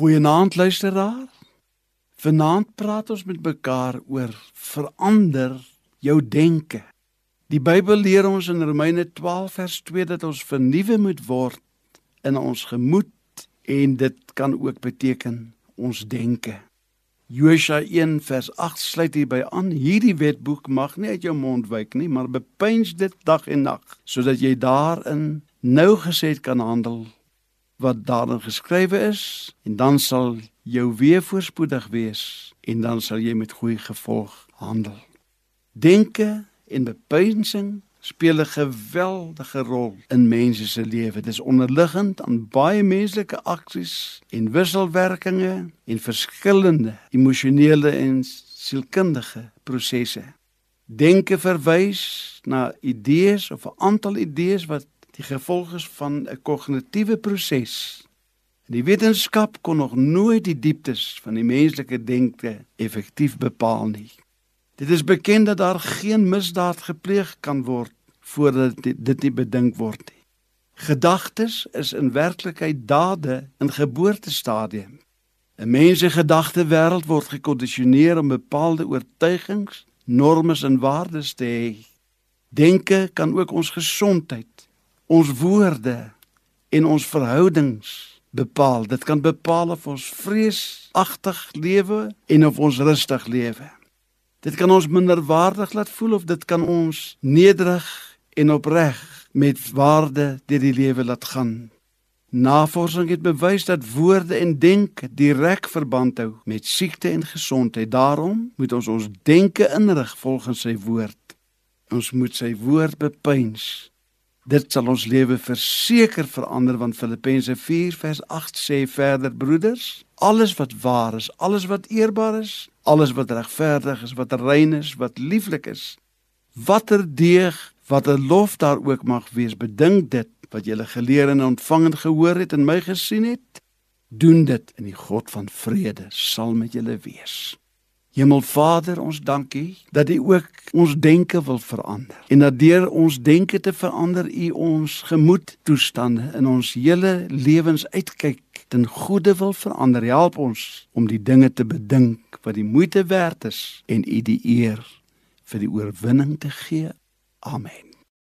Goeienaand luisteraar. Vanaand praat ons met mekaar oor verander jou denke. Die Bybel leer ons in Romeine 12 vers 2 dat ons vernuwe moet word in ons gemoed en dit kan ook beteken ons denke. Josua 1 vers 8 sluit hierby aan: Hierdie wetboek mag nie uit jou mond wyk nie, maar bepeins dit dag en nag, sodat jy daarin nou gesed kan handel wat daarin geskrywe is en dan sal jou weer voorspoedig wees en dan sal jy met goeie gevolg handel. Denke en bepeinsing speel 'n geweldige rol in mense se lewe. Dit is onderliggend aan baie menslike aksies en wisselwerkinge en verskillende emosionele en sielkundige prosesse. Denke verwys na idees of 'n aantal idees wat die gevolg is van 'n kognitiewe proses. Die wetenskap kon nog nooit die dieptes van die menslike denke effektief bepaal nie. Dit is bekend dat daar geen misdaad gepleeg kan word voordat dit nie bedink word nie. Gedagtes is in werklikheid dade in geboortestadium. 'n Mens se gedagtewêreld word gekondisioneer om bepaalde oortuigings, normes en waardes te hê. Denke kan ook ons gesondheid, ons woorde en ons verhoudings bepaal. Dit kan bepaal of ons vreesagtig lewe en of ons rustig lewe. Dit kan ons minderwaardig laat voel of dit kan ons nederig en opreg met waarde deur die lewe laat gaan. Navorsing het bewys dat woorde en denke direk verband hou met siekte en gesondheid. Daarom moet ons ons denke inrig volgens sy woord. Ons moet sy woord bepeins Dit sal ons lewe verseker verander want Filippense 4 vers 8 sê verder broeders, alles wat waar is, alles wat eerbaar is, alles wat regverdig is, wat rein is, wat lieflik is, watter deeg, watter lof daar ook mag wees, bedink dit wat jy geleer en ontvang en gehoor het en my gesien het, doen dit en die God van vrede sal met julle wees. Hemelvader, ons dankie dat U ook ons denke wil verander. En dat deur ons denke te verander, U ons gemoedtoestande in ons hele lewens uitkyk ten goeie wil verander. Help ons om die dinge te bedink wat die moeite werd is en U die eer vir die oorwinning te gee. Amen.